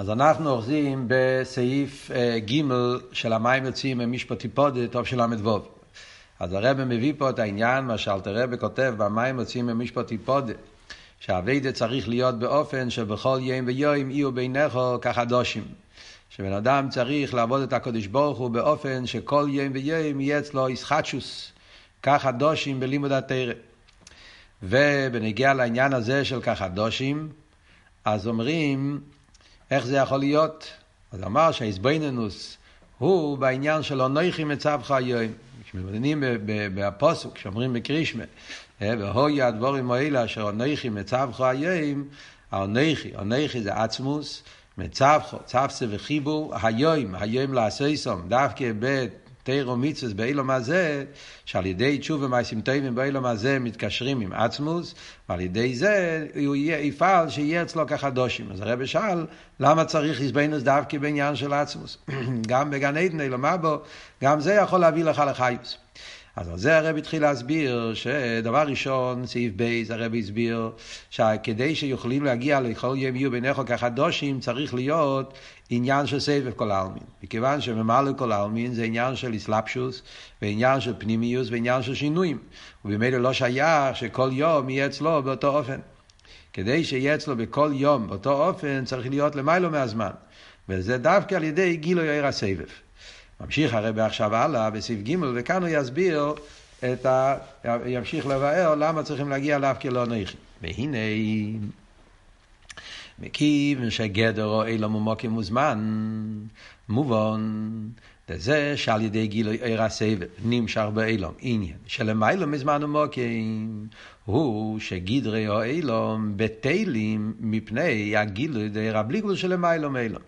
אז אנחנו אוחזים בסעיף uh, ג' של המים יוצאים ממשפטי פודה, טוב של ל"ו. אז הרב מביא פה את העניין, מה שאלתר רבי כותב, במים יוצאים ממשפטי פודה, שהאביידה צריך להיות באופן שבכל יום ויום יהיו בינךו כחדושים. שבן אדם צריך לעבוד את הקדוש ברוך הוא באופן שכל יום ויום יהיה אצלו איסחטשוס, כחדושים בלימוד התרא. ובנגיע לעניין הזה של כחדושים, אז אומרים, איך זה יכול להיות? אז אמר שהאיזבנינוס הוא בעניין של אנוכי מצבך היום. כשמבדינים בפוסוק, כשאומרים בקרישמה, אה, והוי הדבורים האלה אשר אנוכי מצבך היום, האנוכי, אנוכי זה עצמוס, מצבך, צבסה וחיבור, היום, היום לעשיסום, דווקא בית תירו מצווה באילום הזה, שעל ידי תשובה מעשים טובים באילום הזה מתקשרים עם עצמוס, ועל ידי זה הוא יפעל שיהיה אצלו כחדושים. אז הרב שאל, למה צריך איזבנוס דווקא בעניין של עצמוס? גם בגן עדן אילומה בו, גם זה יכול להביא לך לחיוס. אז על זה הרב התחיל להסביר שדבר ראשון, סעיף בייס, הרב הסביר שכדי שיכולים להגיע לכל יום יהיו ביניכו כחדושים, צריך להיות עניין של סבב כל העלמין. מכיוון שממלא כל העלמין זה עניין של אסלאפשוס, ועניין של פנימיוס, ועניין של שינויים. ובמילא לא שייך שכל יום יהיה אצלו באותו אופן. כדי שיהיה אצלו בכל יום באותו אופן, צריך להיות למיילו מהזמן. וזה דווקא על ידי גילוי עיר הסבב. ממשיך הרב עכשיו הלאה בסעיף ג' וכאן הוא יסביר את ה... ימשיך לבאר למה צריכים להגיע לאף כלא נכי. והנה מכיוון שגדר או אילום ומוקים מוזמן, מובן לזה שעל ידי גילוי עיר הסבב נמשך באילום עניין שלמיילו מזמן ומוקים הוא שגדרי או אילום בטלים מפני הגילוי דעיר הבלי של למיילו מאילום.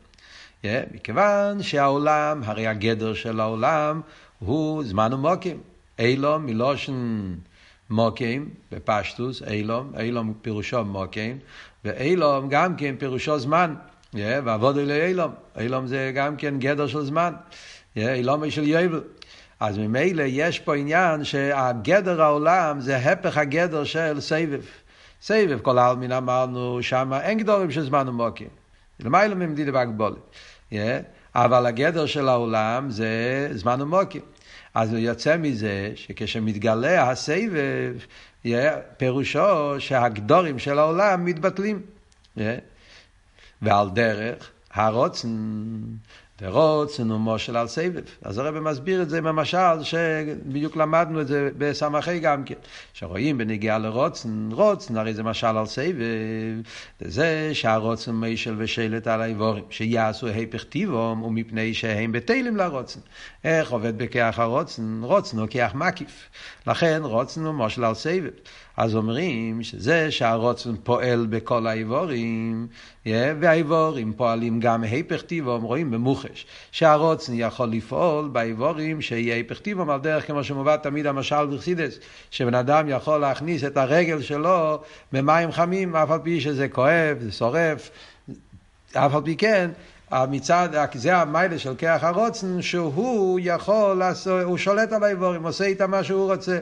Yeah, מכיוון שהעולם, הרי הגדר של העולם הוא זמן ומוקים. אילום מלושן מוקים, בפשטוס, אילום, אילום פירושו מוקים, ואילום גם כן פירושו זמן. Yeah, ועבוד אלי אילום, אילום זה גם כן גדר של זמן. Yeah, אילום של יובל. אז ממילא יש פה עניין שהגדר העולם זה הפך הגדר של סבב. סבב, כל העלמין אמרנו, שם אין גדורים של זמן ומוקים. למעלה ממדידה בהגבולת. Yeah, אבל הגדר של העולם זה זמן ומוקים. אז הוא יוצא מזה שכשמתגלה הסבב, yeah, פירושו שהגדורים של העולם מתבטלים. Yeah. ועל דרך הרוצן ורוצן הוא מושל על סבב. אז הרב מסביר את זה במשל שבדיוק למדנו את זה בסמכי גם כן. שרואים בנגיעה לרוצן, רוצן הרי זה משל על סבב, זה שהרוצן מישל ושלט על האיבורים, שיעשו היפך טיבום ומפני שהם בטלים לרוצן. איך עובד בכיח הרוצן? רוצן הוא כיח מקיף. לכן רוצן הוא מושל על סבב. אז אומרים שזה שהרוצן פועל בכל האיבורים, והאיבורים פועלים גם היפך טיבום, רואים במוחש, שהרוצן יכול לפעול באיבורים שיהיה היפך טיבום על דרך כמו שמובא תמיד המשל בחסידס, שבן אדם יכול להכניס את הרגל שלו במים חמים, אף על פי שזה כואב, זה שורף, אף על פי כן, מצד, זה המיילה של כח הרוצן, שהוא יכול לעשות, הוא שולט על האיבורים, עושה איתם מה שהוא רוצה.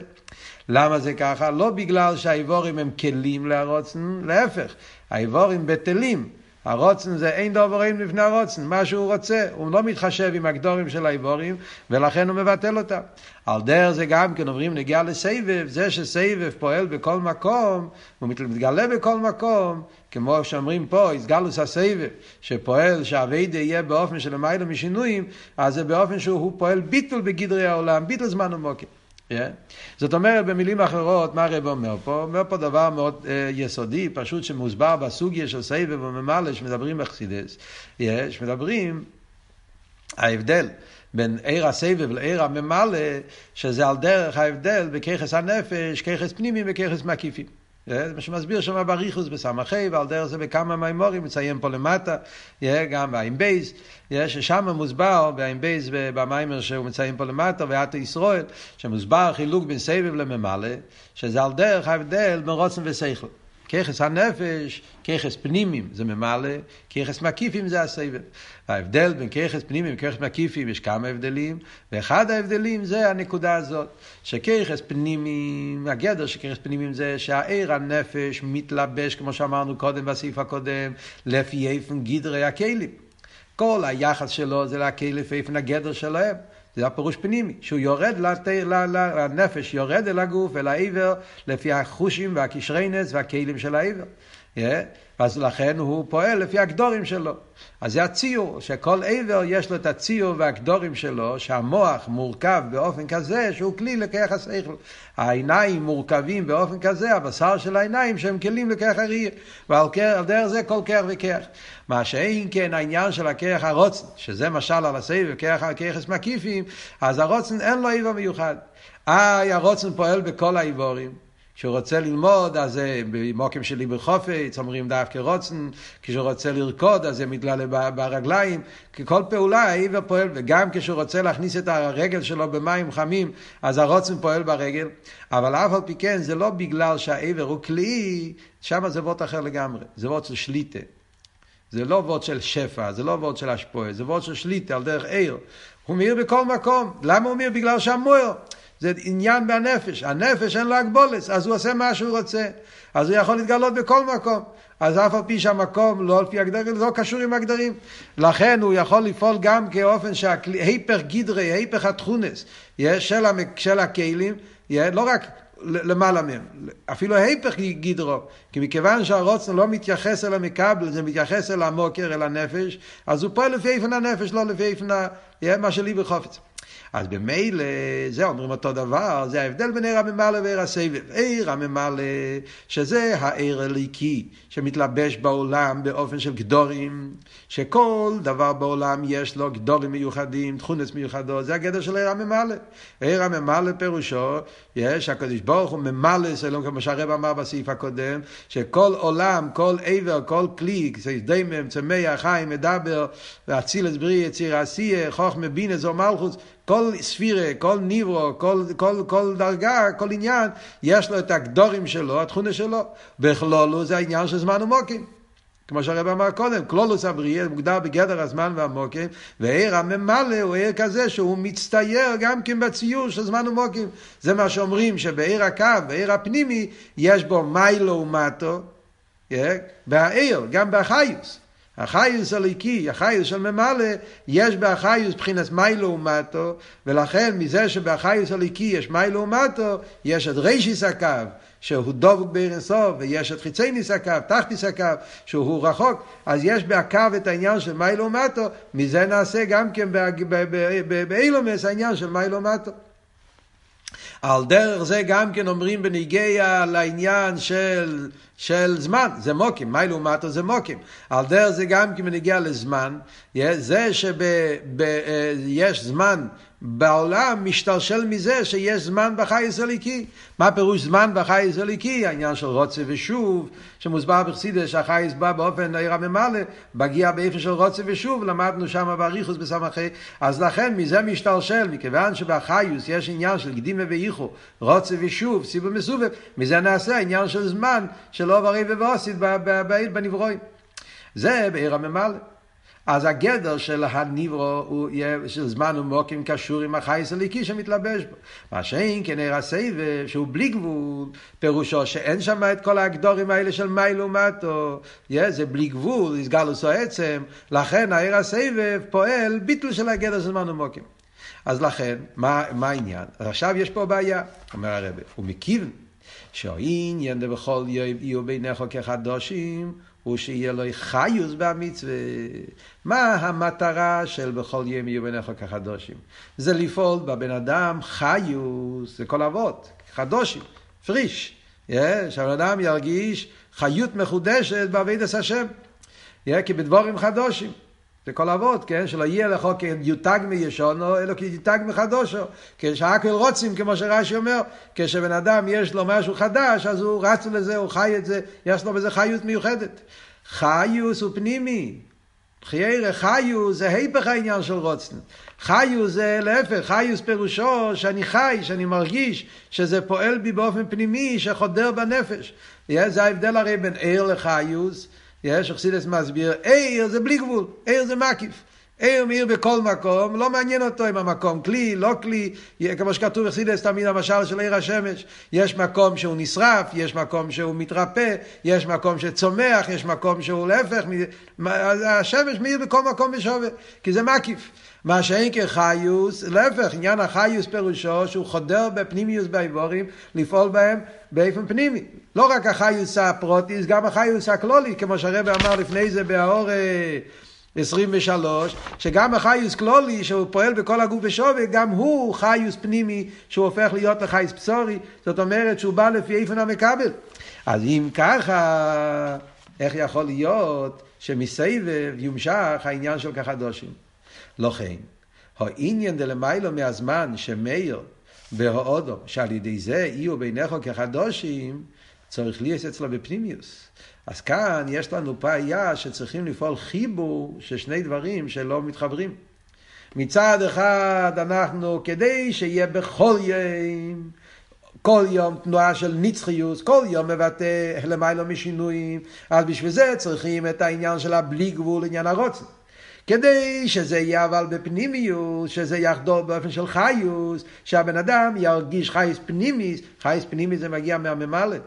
למה זה ככה? לא בגלל שהאיבורים הם כלים להרוצן, להפך, האיבורים בטלים. הרוצן זה אין דובר אין לפני הרוצן, מה שהוא רוצה, הוא לא מתחשב עם הגדורים של האיבורים, ולכן הוא מבטל אותם. על דרך זה גם כן אומרים נגיע לסבב, זה שסבב פועל בכל מקום, הוא מתגלה בכל מקום, כמו שאומרים פה, איסגלוס הסבב, שפועל שהאביידה יהיה באופן של למעלה משינויים, אז זה באופן שהוא פועל ביטול בגדרי העולם, ביטול זמן ומוקר. Yeah. זאת אומרת, במילים אחרות, מה הרב אומר פה? אומר פה דבר מאוד uh, יסודי, פשוט שמוסבר בסוגיה של סבב וממלא, שמדברים בחסידס. יש, מדברים, ההבדל בין עיר הסבב לעיר הממלא, שזה על דרך ההבדל בככס הנפש, ככס פנימי וככס מקיפים. זה מה שמסביר שם בריחוס בסמכי, ועל דרך זה בכמה מימורים, מציין פה למטה, גם באיים בייס, ששם מוסבר, באיים בייס במיימר שהוא מציין פה למטה, ואתה ישראל, שמוסבר חילוק בין סבב לממלא, שזה על דרך ההבדל בין רוצן ושכל. ככס הנפש, ככס פנימיים זה ממלא, ככס מקיפים זה הסבב. ההבדל בין ככס פנימיים וככס מקיפים יש כמה הבדלים, ואחד ההבדלים זה הנקודה הזאת, שככס פנימיים, הגדר של ככס פנימיים זה שהעיר הנפש מתלבש, כמו שאמרנו קודם בסעיף הקודם, לפי איפן גדרי הכלים. כל היחס שלו זה להכלים לפי איפן הגדר שלהם. זה הפירוש פנימי, שהוא יורד לנפש, יורד אל הגוף, אל העבר, לפי החושים והקשרי נס והכלים של העבר. אז לכן הוא פועל לפי הגדורים שלו. אז זה הציור, שכל עבר יש לו את הציור והגדורים שלו, שהמוח מורכב באופן כזה שהוא כלי לכיח השכל. העיניים מורכבים באופן כזה, הבשר של העיניים שהם כלים לכיח הראייה. ועל דרך זה כל כיח וכיח. מה שאין כן העניין של הכיח הרוצן, שזה משל על הסבב, כיחס מקיפים, אז הרוצן אין לו עבר מיוחד. אה, הרוצן פועל בכל האיבורים. כשהוא רוצה ללמוד, אז זה במוקים שלי בחופץ, אומרים דווקא רוצן, כשהוא רוצה לרקוד, אז זה מתגלה ברגליים, כי כל פעולה העבר פועל, וגם כשהוא רוצה להכניס את הרגל שלו במים חמים, אז הרוצן פועל ברגל, אבל אף על פי כן זה לא בגלל שהעבר הוא כלי, שם זה וורט אחר לגמרי, זה וורט של שליטה. זה לא וורט של שפע, זה לא וורט של השפועה, זה וורט של שליטה על דרך עיר. הוא מאיר בכל מקום. למה הוא מאיר? בגלל שהמוער. זה עניין בנפש. הנפש אין לו הגבולס, אז הוא עושה מה שהוא רוצה. אז הוא יכול להתגלות בכל מקום. אז אף על פי שהמקום לא על פי הגדרים, לא קשור עם הגדרים. לכן הוא יכול לפעול גם כאופן שהיפך גדרי, היפך התכונס, של, של הכלים, לא רק למעלה מהם, אפילו ההיפך גדרו, כי מכיוון שהרוצן לא מתייחס אל המקבל, זה מתייחס אל המוקר, אל הנפש, אז הוא פועל לפי איפן הנפש, לא לפי איפן מה שלי בחופץ. אז במילא, זה אומרים אותו דבר, זה ההבדל בין עיר הממלא ועיר הסבב. עיר הממלא, שזה העיר הליקי, שמתלבש בעולם באופן של גדורים, שכל דבר בעולם יש לו גדורים מיוחדים, תכונס מיוחדות, זה הגדר של עיר הממלא. עיר הממלא פירושו, יש, הקדוש ברוך הוא ממלא, סלום כמו שהרב אמר בסעיף הקודם, שכל עולם, כל עבר, כל כלי, דמם, צמח, חיים, מדבר, ואצילס בריא, יציר עשייה, חוכמה בינה, זו מלכוס, כל ספירה, כל ניברו, כל, כל, כל דרגה, כל עניין, יש לו את הגדורים שלו, התכונה שלו. בכלולו זה העניין של זמן ומוקים. כמו שהרב אמר קודם, כלולוס הבריאה מוגדר בגדר הזמן והמוקים, ועיר הממלא הוא עיר כזה שהוא מצטייר גם כן בציור של זמן ומוקים. זה מה שאומרים שבעיר הקו, בעיר הפנימי, יש בו מיילו ומטו, yeah, בעיר, גם באחיוס. החיוס הליקי, החיוס של ממלא, יש באחיוס מבחינת מיילו ומטו, ולכן מזה שבאחיוס הליקי יש מיילו ומטו, יש את רישיס הקו, שהוא דבוק באינסוף, ויש את חיצי ניס הקו, תחתיס הקו, שהוא רחוק, אז יש בהקו את העניין של מיילו ומטו, מזה נעשה גם כן באילומס העניין של מיילו ומטו. על דרך זה גם כן אומרים בניגיע לעניין של, של זמן, זה מוקים, מה לעומתו זה מוקים. על דרך זה גם כן בניגיע לזמן, זה שיש זמן בעולם משתלשל מזה שיש זמן בחייס הליקי. מה פירוש זמן בחייס הליקי? העניין של רוצה ושוב, שמוסבר בחסידס שהחייס בא באופן עיר הממלא, מגיע באיפה של רוצה ושוב, למדנו שם באריכוס בסמכי, אז לכן מזה משתלשל, מכיוון שבחייס יש עניין של קדימה ואיחו, רוצה ושוב, סיבו מסובב, מזה נעשה עניין של זמן של אובר ובוסית בנברואים. זה בעיר הממלא. אז הגדר של הניברו הוא של זמן ומוקים קשור עם החייס הליקי שמתלבש בו. מה שאין כן עיר הסבב שהוא בלי גבול, פירושו שאין שם את כל הגדורים האלה של מי לעומתו, זה בלי גבול, הסגלוס עצם, לכן העיר הסבב פועל ביטל של הגדר של זמן ומוקים. אז לכן, מה, מה העניין? עכשיו יש פה בעיה, אומר הרב, הוא מכיוון שהעניין דבכל יהיו ביניך כחדושים הוא שיהיה לו חיוס במצווה. מה המטרה של בכל יום יהיו ביניך כחדושים? זה לפעול בבן אדם חיוס, זה כל אבות, חדושים, פריש. Yeah, שהבן אדם ירגיש חיות מחודשת בעבידת השם. Yeah, כי בדבורים חדושים. זה כל אבות, כן? שלא יהיה לך כיותג מישונו, אלא כיותג מחדושו. כשהכל רוצים, כמו שרש"י אומר, כשבן אדם יש לו משהו חדש, אז הוא רץ לזה, הוא חי את זה, יש לו בזה חיות מיוחדת. חיוס הוא פנימי. חיירה, חיו זה היפך העניין של רוצן. חיו זה להפך, חיוס פירושו שאני חי, שאני מרגיש שזה פועל בי באופן פנימי, שחודר בנפש. זה ההבדל הרי בין עיר לחיוס. יש, אכסידס מסביר, עיר זה בלי גבול, עיר זה מקיף. עיר מאיר בכל מקום, לא מעניין אותו אם המקום כלי, לא כלי, כמו שכתוב אכסידס תמיד המשל של עיר השמש, יש מקום שהוא נשרף, יש מקום שהוא מתרפא, יש מקום שצומח, יש מקום שהוא להפך, השמש מאיר בכל מקום ושווה, כי זה מקיף. מה שאין כחיוס, להפך, עניין החיוס פירושו שהוא חודר בפנימיוס באיבורים, לפעול בהם באופן פנימי. לא רק החיוס הפרוטיס, גם החיוס הכלולי, כמו שהרבא אמר לפני זה באור 23, שגם החיוס כלולי, שהוא פועל בכל הגוף בשווה, גם הוא חיוס פנימי, שהוא הופך להיות לחייס פסורי, זאת אומרת שהוא בא לפי איפן המקבל. אז אם ככה, איך יכול להיות שמסבב יומשך העניין של כחדושים? לא כן. העניין דלמיילו מהזמן שמאיר בהאודו, שעל ידי זה יהיו ביניך כחדושים, צריך להיות אצלו בפנימיוס. אז כאן יש לנו פעיה שצריכים לפעול חיבור של שני דברים שלא מתחברים. מצד אחד אנחנו, כדי שיהיה בכל יום, כל יום תנועה של נצחיות, כל יום מבטא למיילו משינויים, אז בשביל זה צריכים את העניין של הבלי גבול, עניין הרוצן. כדי שזה יהיה אבל בפנימיוס, שזה יחדור באופן של חיוס, שהבן אדם ירגיש חייס פנימיס, חייס פנימיס זה מגיע מהממלא.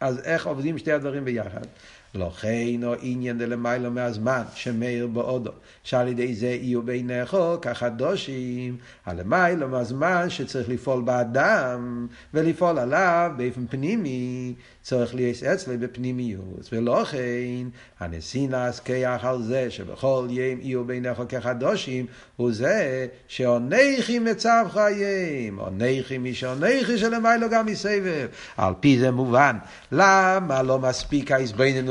אז איך עובדים שתי הדברים ביחד? לכן או עניין דלמיילו מהזמן שמאיר באודו, שעל ידי זה יהיו בעיניכו כחדושים, הלמיילו מהזמן שצריך לפעול באדם ולפעול עליו באופן פנימי, צריך להיות אצלי בפנימיות, ולכן הנשינס כיח על זה שבכל יום יהיו בעיניך כחדושים, הוא זה שעונכי מצב חיים, עונכי מי שעונכי שלמיילו גם מסבב. על פי זה מובן, למה לא מספיק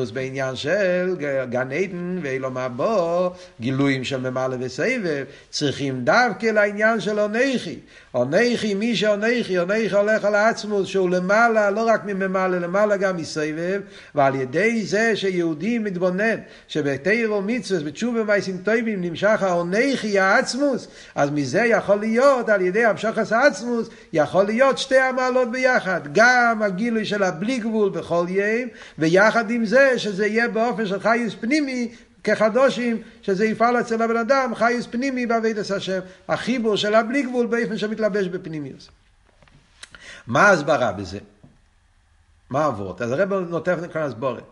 ההסביננוס בעניין של גן עדן ואילו מה בו, גילויים של ממלא וסבב, צריכים דווקא לעניין של עונכי. עונכי מי שעונכי, עונכי הולך על העצמוס שהוא למעלה, לא רק מממלא, למעלה גם מסבב, ועל ידי זה שיהודי מתבונן שבתיר ומצווה, בתשובה ומייסים טובים נמשך העונכי העצמוס, אז מזה יכול להיות, על ידי המשוך העצמוס, יכול להיות שתי המעלות ביחד, גם הגילוי של הבלי גבול בכל יום, ויחד עם זה שזה יהיה באופן של חיוס פנימי, כחדושים, שזה יפעל אצל הבן אדם, חייס פנימי בעבידת השם, החיבור של הבלי גבול באופן שמתלבש בפנימיוס. מה ההסברה בזה? מה עבורת? אז הרב נותן כאן הסבורת.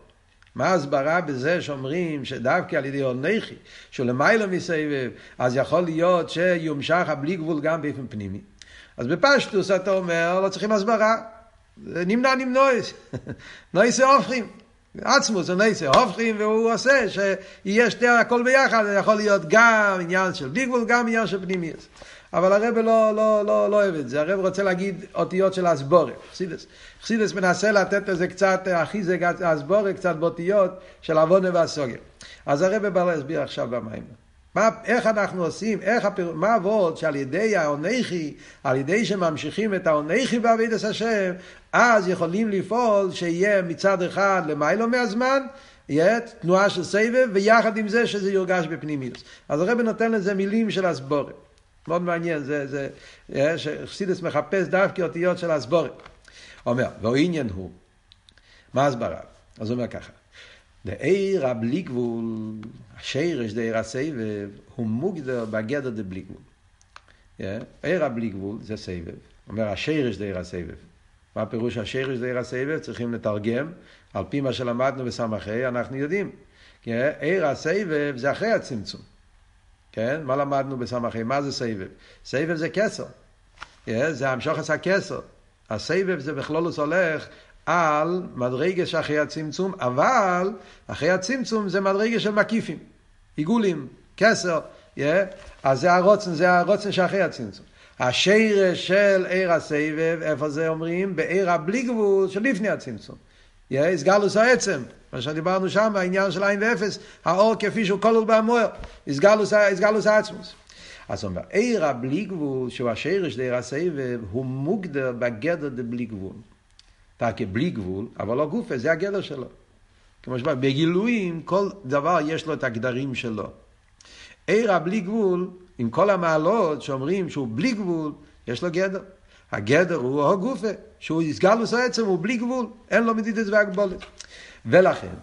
מה ההסברה בזה שאומרים שדווקא על ידי עונכי, שהוא למעלה מסבב, אז יכול להיות שיומשך הבלי גבול גם באופן פנימי. אז בפשטוס אתה אומר, לא צריכים הסברה. נמנע נמנועס. נועס הופכים. עצמו זה נסה הופכים והוא עושה שיהיה שתי הכל ביחד, זה יכול להיות גם עניין של ביגבול, גם עניין של פנימיוס. אבל הרב לא, לא, לא, לא אוהב את זה, הרב רוצה להגיד אותיות של אסבורת, חסידס. חסידס מנסה לתת לזה קצת אחיזק אסבורת, קצת באותיות של עוונה והסוגר. אז הרב בא להסביר עכשיו במים. מה, איך אנחנו עושים, איך הפר... מה עבוד שעל ידי העונכי, על ידי שממשיכים את העונכי בעבידת השם, אז יכולים לפעול שיהיה מצד אחד למיילו מהזמן, יהיה תנועה של סבב, ויחד עם זה שזה יורגש בפנימיות. אז הרב נותן לזה מילים של הסבורת. מאוד מעניין, זה, זה, שחסידס מחפש דווקא אותיות של הסבורת. אומר, והעניין הוא, מה הסברה? אז הוא אומר ככה, דעיר הבלי גבול, השרש דעיר הסבב, הוא מוגדר בגדר דבלי גבול. עיר הבלי גבול זה סבב. אומר השרש דעיר הסבב. מה פירוש השרש דעיר הסבב? צריכים לתרגם. על פי מה שלמדנו בסמכי, אנחנו יודעים. עיר הסבב זה אחרי הצמצום. כן? מה למדנו בסמכי? מה זה סבב? סבב זה כסר. זה המשוך עשה כסר. הסבב זה בכלולוס הולך על מדרגה שאחרי הצמצום, אבל אחרי הצמצום זה מדרגה של מקיפים, עיגולים, כסר, yeah? אז זה הרוצן, זה הרוצן שאחרי הצמצום. השרש של עיר הסבב, איפה זה אומרים? בעיר הבלי גבול של לפני הצמצום. הסגלוס yeah, העצם, מה שדיברנו שם, העניין של עין ואפס, האור כפי שהוא כולל בהמוער, הסגלוס העצמוס. אז הוא אומר, עיר הבלי גבול, שהוא השרש דעיר הסבב, הוא מוגדר בגדר דבלי גבול. תקי בלי גבול, אבל לא גופה, זה הגדר שלו. כמו שבא, בגילויים כל דבר יש לו את הגדרים שלו. עיר הבלי גבול, עם כל המעלות שאומרים שהוא בלי גבול, יש לו גדר. הגדר הוא הגופה, שהוא יסגלוס העצם, הוא בלי גבול, אין לו מדידת והגבולת. ולכן,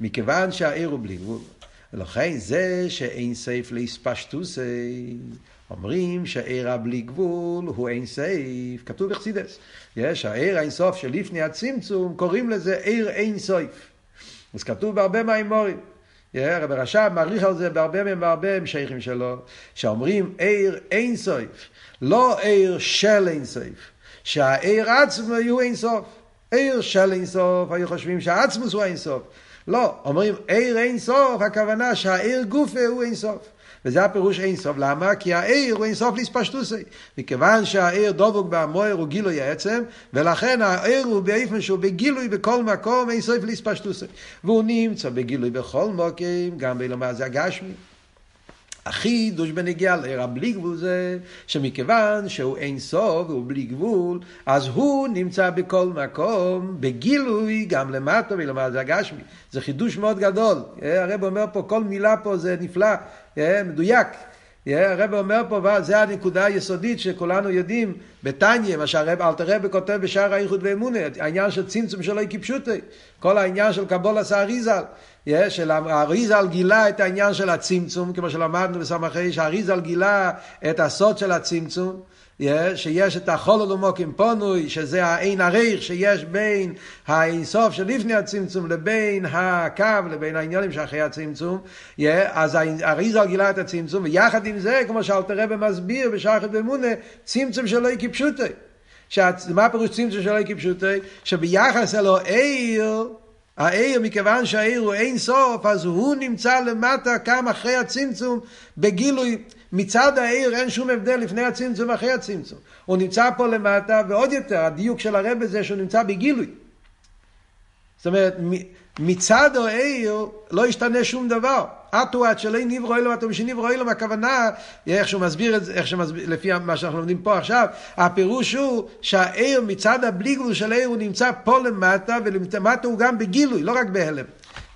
מכיוון שהעיר הוא בלי גבול, ולכן זה שאין סייף להספשטוסי, אומרים שהעיר הבלי גבול הוא אין סייף, כתוב בחסידס. יש העיר אין סוף שלפני הצמצום, קוראים לזה עיר אין סוף. אז כתוב בהרבה מהאמורים. רבי רש"ב מעריך על זה בהרבה מהם והרבה המשכים שלו, שאומרים עיר אין סוף, לא עיר של אין סוף, שהעיר עצמו יהיו אין סוף. עיר של אין סוף, היו חושבים שהעצמוס הוא אין סוף. לא, אומרים עיר אין סוף, הכוונה שהעיר גופה הוא אין סוף. וזה הפירוש אין סוף. למה? כי העיר הוא אין סוף להספשטוסי. מכיוון שהעיר דבוק במויר הוא גילוי העצם, ולכן העיר הוא באיפן שהוא בגילוי בכל מקום אין סוף להספשטוסי. והוא נמצא בגילוי בכל מקום, גם בלומר זה הגשמי. החידוש בנגיעה לעיר הבלי גבול זה שמכיוון שהוא אין סוף והוא בלי גבול, אז הוא נמצא בכל מקום, בגילוי גם למטה ולמעלה זה הגשמי. זה חידוש מאוד גדול. הרב אומר פה, כל מילה פה זה נפלא, מדויק. הרב אומר פה, וזו הנקודה היסודית שכולנו יודעים, בתניא, מה שהרב, אלתר רב כותב בשער האיחוד ואמונה, העניין של צמצום שלא יקפשוטי, כל העניין של קבולת האריזל. של האריזל גילה את העניין של הצמצום, כמו שלמדנו בסמכי, שהאריזל גילה את הסוד של הצמצום, שיש את החול ולמוקים פונוי, שזה האין הריך שיש בין האינסוף של לפני הצמצום לבין הקו, לבין העניינים שאחרי הצמצום, אז האריזל גילה את הצמצום, ויחד עם זה, כמו שאלתר רבי מסביר בשחד ומונה, צמצום שלא יקי פשוטי. מה פירוש צמצום שלא יקי פשוטי? שביחס אלו עיר העיר, מכיוון שהעיר הוא אין סוף, אז הוא נמצא למטה כמה אחרי הצמצום בגילוי. מצד העיר אין שום הבדל לפני הצמצום ואחרי הצמצום. הוא נמצא פה למטה, ועוד יותר, הדיוק של הרב זה שהוא נמצא בגילוי. זאת אומרת, מצד העיר לא ישתנה שום דבר. אטו עד שלא נברו אלו, אטו משנברו אלו, הכוונה, איך שהוא מסביר את זה, איך שמסביר, לפי מה שאנחנו לומדים פה עכשיו, הפירוש הוא שהעיר מצד הבלי גבול של העיר הוא נמצא פה למטה, ולמטה הוא גם בגילוי, לא רק בהלם.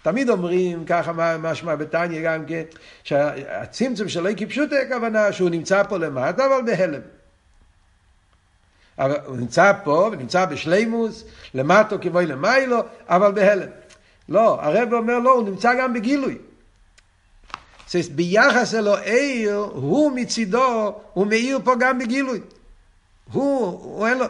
תמיד אומרים, ככה משמע בתניא גם כן, שהצמצום שלו כפשוט הכוונה שהוא נמצא פה למטה, אבל בהלם. אבל הוא נמצא פה, ונמצא בשלימוס, למטו כבוי למיילו, אבל בהלם. לא, הרב אומר לא, הוא נמצא גם בגילוי. ביחס אלו עיר, הוא מצידו, הוא מאיר פה גם בגילוי. הוא, הוא אין לו...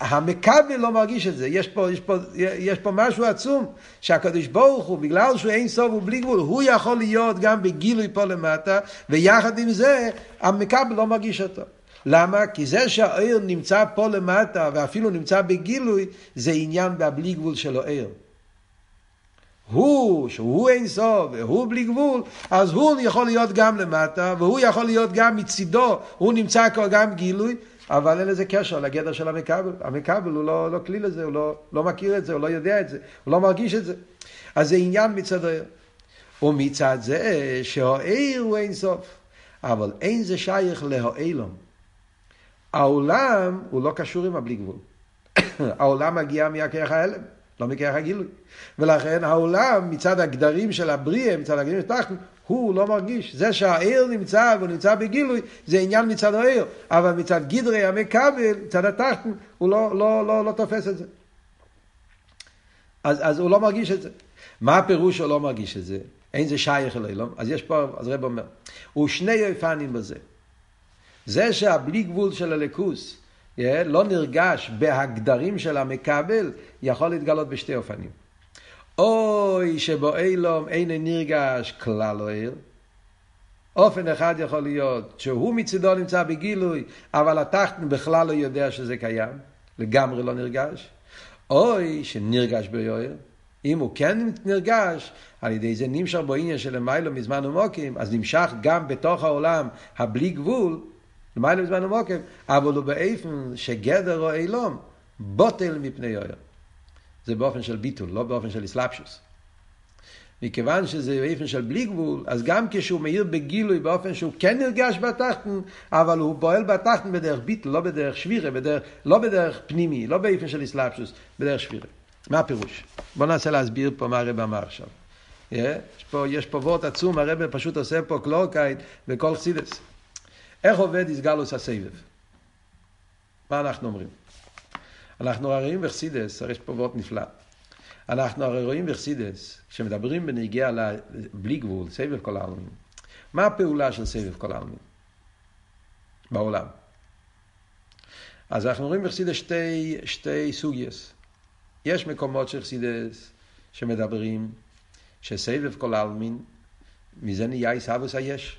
המכבל לא מרגיש את זה, יש פה, יש פה, יש פה משהו עצום, שהקדוש ברוך הוא, בגלל שהוא אין סוף ובלי גבול, הוא יכול להיות גם בגילוי פה למטה, ויחד עם זה, המכבל לא מרגיש אותו. למה? כי זה שהעיר נמצא פה למטה, ואפילו נמצא בגילוי, זה עניין בבלי גבול של העיר. הוא, שהוא אין סוף, והוא בלי גבול, אז הוא יכול להיות גם למטה, והוא יכול להיות גם מצידו, הוא נמצא כבר גם גילוי, אבל אין לזה קשר לגדר של המכבל. המכבל הוא לא, לא כלי לזה, הוא לא, לא מכיר את זה, הוא לא יודע את זה, הוא לא מרגיש את זה. אז זה עניין מצד העיר. ומצד זה שהעיר הוא אין סוף. אבל אין זה שייך להעילום. העולם הוא לא קשור עם הבלי גבול. העולם מגיע מהכרך ההלם. לא מכרך הגילוי. ולכן העולם מצד הגדרים של הבריאה, מצד הגדרים של תחתן, הוא לא מרגיש. זה שהעיר נמצא והוא נמצא בגילוי, זה עניין מצד העיר. אבל מצד גדרי המכבל, מצד התחתן, הוא לא, לא, לא, לא תופס את זה. אז, אז הוא לא מרגיש את זה. מה הפירוש שהוא לא מרגיש את זה? אין זה שייך אלוהים. אז יש פה, אז רב אומר, הוא שני אופנים בזה. זה שהבלי גבול של הליכוס, לא נרגש בהגדרים של המקבל, יכול להתגלות בשתי אופנים. אוי שבו אילום אין נרגש כלל לא עיר. אופן אחד יכול להיות שהוא מצידו נמצא בגילוי, אבל התחתן בכלל לא יודע שזה קיים, לגמרי לא נרגש. אוי שנרגש ביוער. אם הוא כן נרגש, על ידי זה נמשך בו עניין של למיילו מזמן ומוקים, אז נמשך גם בתוך העולם הבלי גבול, למעלה מזמן ומוקם, אבל הוא באיפן שגדר או אילום בוטל מפני יויר. זה באופן של ביטול, לא באופן של אסלאפשוס. מכיוון שזה באופן של בלי גבול, אז גם כשהוא מאיר בגילוי באופן שהוא כן נרגש בתחתן, אבל הוא פועל בתחתן בדרך ביטול, לא בדרך שבירה, בדרך, לא בדרך פנימי, לא באופן של אסלאפשוס, בדרך שבירה. מה הפירוש? בואו ננסה להסביר פה מה הרב אמר עכשיו. יש פה, יש פה וורט עצום, הרב פשוט עושה פה קלורקייט וכל חסידס. איך עובד איסגלוס הסבב? מה אנחנו אומרים? אנחנו הרי רואים בחסידס, הרי יש פה וורט נפלא. אנחנו הרי רואים בחסידס, כשמדברים בנגיעה בלי גבול, סבב כל העלמין. מה הפעולה של סבב כל העלמין? בעולם. אז אנחנו רואים בחסידס שתי, שתי סוגייס. יש מקומות של חסידס שמדברים שסבב כל העלמין, מזה נהיה עיסאוויס היש.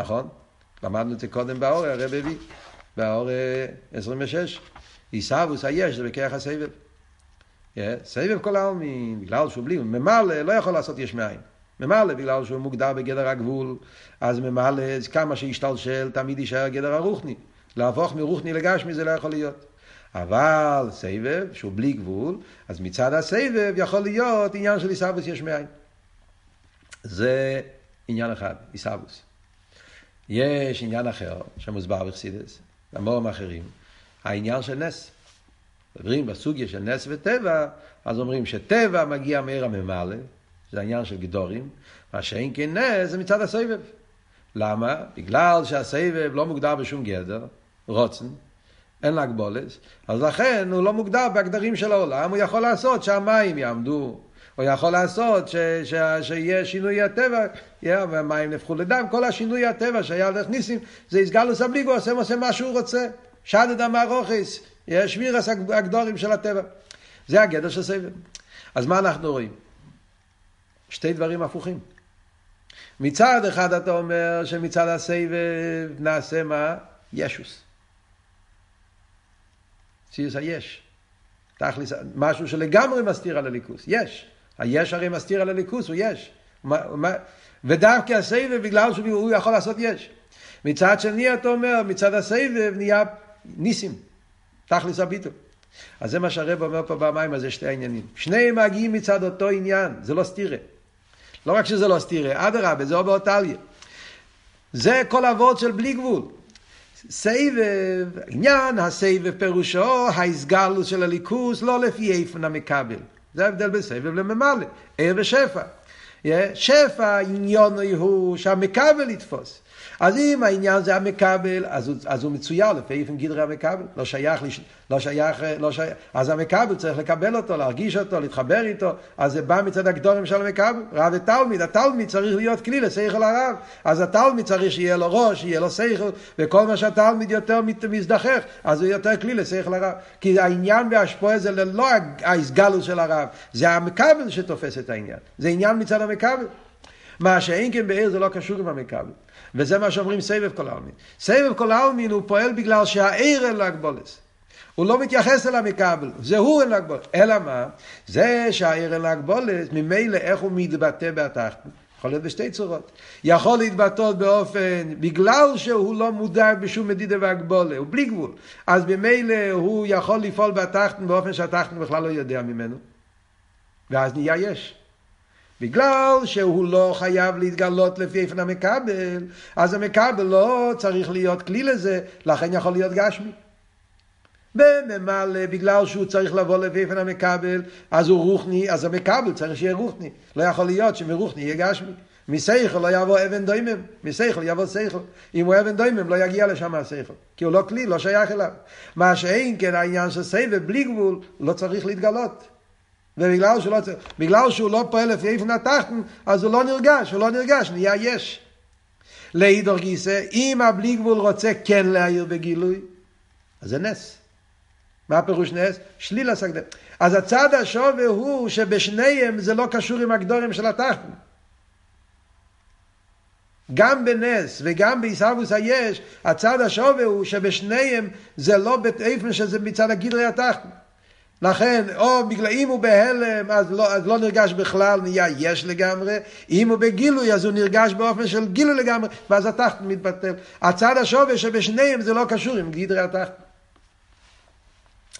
נכון? למדנו את זה קודם באור, הרב הביא, באור 26. עיסאוויס היש זה בכרך הסבב. Yeah, סבב כל העלמין, בגלל שהוא בלי, ממלא לא יכול לעשות יש מאין. ממלא בגלל שהוא מוגדר בגדר הגבול, אז ממלא כמה שישתלשל תמיד יישאר גדר הרוחני. להפוך מרוחני לגשמי זה לא יכול להיות. אבל סבב, שהוא בלי גבול, אז מצד הסבב יכול להיות עניין של עיסאוויס יש מאין. זה עניין אחד, עיסאוויס. יש עניין אחר שמוסבר בחסידס, למורים אחרים, העניין של נס. מדברים בסוגיה של נס וטבע, אז אומרים שטבע מגיע מעיר הממלא, זה העניין של גדורים, מה שאין כן נס זה מצד הסבב. למה? בגלל שהסבב לא מוגדר בשום גדר, רוצן, אין לה הגבולס, אז לכן הוא לא מוגדר בהגדרים של העולם, הוא יכול לעשות שהמים יעמדו, הוא יכול לעשות ש, ש, שיהיה שינוי הטבע, והמים נהפכו לדם, כל השינוי הטבע שהיה דרך ניסים, זה יסגלוס הבליגו, עושה עושה מה שהוא רוצה, שדד המערוכס, יש שבירס הגדורים של הטבע. זה הגדר של סבב. אז מה אנחנו רואים? שתי דברים הפוכים. מצד אחד אתה אומר שמצד הסבב נעשה מה? ישוס. ציוס היש. תכלס, משהו שלגמרי מסתיר על הליכוס, יש. היש הרי מסתיר על הליכוס, הוא יש. ודווקא הסבב, בגלל שהוא יכול לעשות יש. מצד שני, אתה אומר, מצד הסבב נהיה ניסים. תכלס הביטול. אז זה מה שהרב אומר פה במים, אז זה שתי העניינים. שניהם מגיעים מצד אותו עניין, זה לא סתירה. לא רק שזה לא סתירה, אדרבה, זה עובר טליה. זה כל אבות של בלי גבול. סבב, עניין הסבב פירושו ההסגלוס של הליכוס לא לפי איפן המקבל. זה ההבדל בין סבב לממלא, ער ושפע. שפע עניון הוא שהמקבל יתפוס. אז אם העניין זה המקבל, אז אז הוא מצויר לפי איפן גדרי המקבל. לא שייך, לא שייך, לא שייך, אז המקבל צריך לקבל אותו, להרגיש אותו, להתחבר איתו, אז זה בא מצד הגדורים של המקבל. רב ותלמיד, התלמיד צריך להיות כלי לשכל הרב. אז התלמיד צריך שיהיה לו ראש, שיהיה לו שכל, וכל מה שהתלמיד יותר מזדחך, אז הוא יותר כלי לשכל הרב. כי העניין והשפועה זה לא ההסגלות של הרב, זה המקבל שתופס את העניין. זה עניין מצד המקבל. מה שאין כן בעיר זה לא קשור עם המקבל. וזה מה שאומרים סבב כל העלמין. סבב כל העלמין הוא פועל בגלל שהעיר אין לו הגבולס. הוא לא מתייחס אל המקבל, זה הוא אין לו הגבולס. אלא מה? זה שהעיר אין לו הגבולס, ממילא איך הוא מתבטא בתחתית. יכול להיות בשתי צורות. יכול להתבטא באופן, בגלל שהוא לא מודע בשום מדידה והגבולה, הוא בלי גבול. אז ממילא הוא יכול לפעול בתחתן באופן שהתחתן בכלל לא יודע ממנו. ואז נהיה יש. בגלל שהוא לא חייב להתגלות לפי איפן המקבל, אז המקבל לא צריך להיות כלי לזה, לכן יכול להיות גשמי. בממלא, בגלל שהוא צריך לבוא לפי איפן המקבל, אז הוא רוחני, אז המקבל צריך שיהיה רוחני. לא יכול להיות שמרוחני יהיה גשמי. מסייכל לא יבוא אבן דוימם, מסייכל יבוא סייכל. אם הוא אבן דוימם לא יגיע לשם הסייכל, כי הוא לא כלי, לא שייך אליו. מה שאין כן העניין של סבב בלי גבול, לא צריך להתגלות. ובגלל שהוא לא, בגלל שהוא לא פועל לפי איפן התחתן, אז הוא לא נרגש, הוא לא נרגש, נהיה יש. לאידור גיסא, אם הבלי גבול רוצה כן להעיר בגילוי, אז זה נס. מה הפירוש נס? שליל הסקדם. אז הצד השווה הוא שבשניהם זה לא קשור עם הגדורים של התחתן. גם בנס וגם בעיסאוווס היש, הצד השווה הוא שבשניהם זה לא באיפן שזה מצד הגדרי התחתן. לכן, או בגלל אם הוא בהלם, אז לא, אז לא נרגש בכלל, נהיה יש לגמרי. אם הוא בגילוי, אז הוא נרגש באופן של גילוי לגמרי, ואז התחת מתבטל. הצד השווה שבשניהם זה לא קשור עם גדרי התחת.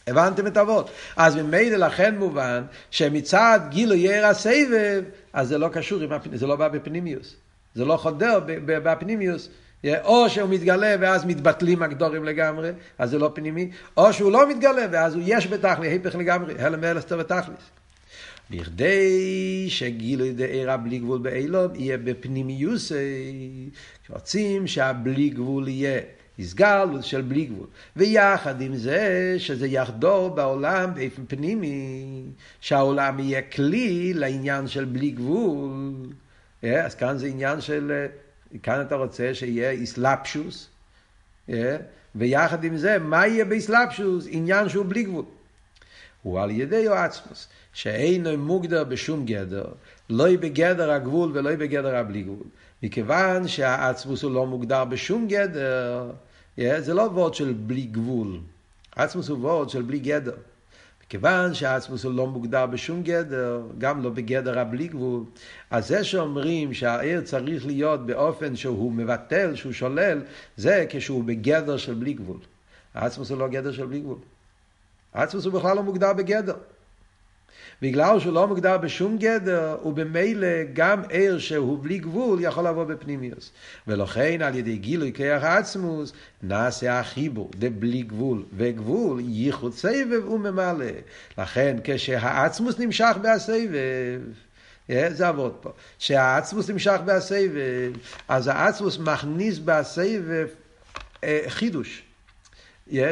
הבנתם את אבות? אז ממילא לכן מובן שמצד גילוי ירא הסבב, אז זה לא קשור. זה לא בא בפנימיוס. זה לא חודר בפנימיוס או שהוא מתגלה ואז מתבטלים הגדורים לגמרי, אז זה לא פנימי, או שהוא לא מתגלה ואז הוא יש בתכלי, היפך לגמרי, הלם ואלסטר ותכליס. בכדי שגילוי דעירה בלי גבול באילום יהיה בפנימיוסי, כשרוצים שהבלי גבול יהיה הסגלות של בלי גבול. ויחד עם זה, שזה יחדור בעולם באופן פנימי, שהעולם יהיה כלי לעניין של בלי גבול. אז כאן זה עניין של, כאן אתה רוצה שיהיה איסלפשוס, אה, ויחד עם זה, מה יהיה באיסלפשוס? עניין שהוא בלי גבול. הוא על ידי עצמוס, שאינו מוגדר בשום גדר, לא בגדר הגבול ולא בגדר הבלי גבול. מכיוון שהעצמוס הוא לא מוגדר בשום גדר, Yeah, זה לא וורד של בלי גבול. עצמוס הוא וורד של בלי גדר. כיוון שהעצמוס הוא לא מוגדר בשום גדר, גם לא בגדר הבלי גבול, אז זה שאומרים שהעיר צריך להיות באופן שהוא מבטל, שהוא שולל, זה כשהוא בגדר של בלי גבול. העצמוס הוא לא גדר של בלי גבול. העצמוס הוא בכלל לא מוגדר בגדר. בגלל שהוא לא מוגדר בשום גדר, ובמילא גם ער שהוא בלי גבול יכול לבוא בפנימיוס. ולכן על ידי גילוי כיח עצמוס נעשה החיבור דבלי גבול וגבול ייחוד סבב וממלא. לכן כשהעצמוס נמשך בהסבב זה עבוד פה. שהעצמוס נמשך בהסבב, אז העצמוס מכניס בהסבב אה, חידוש.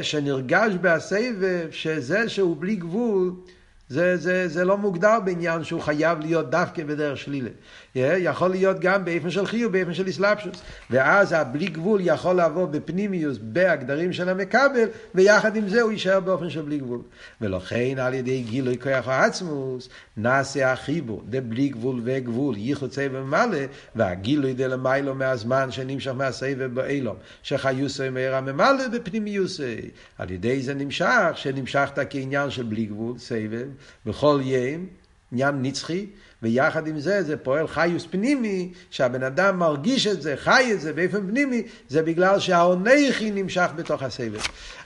שנרגש בהסבב שזה שהוא בלי גבול זה, זה, זה לא מוגדר בעניין שהוא חייב להיות דווקא בדרך שלילה. יכול להיות גם באופן של חיוב, באופן של אסלאפשוס. ואז הבלי גבול יכול לבוא בפנימיוס, בהגדרים של המקבל, ויחד עם זה הוא יישאר באופן של בלי גבול. ולכן על ידי גילוי כוח העצמוס, נעשה החיבור, דבלי גבול וגבול, סבב מלא, והגילוי דלמיילו מהזמן שנמשך מהסבב באילום, שחיוסי מהר הממלא בפנימיוסי. על ידי זה נמשך, שנמשכת כעניין של בלי גבול, סבב, בכל יום, עניין נצחי, ויחד עם זה זה פועל חיוס פנימי, שהבן אדם מרגיש את זה, חי את זה באופן פנימי, זה בגלל שהעונכי נמשך בתוך הסבל.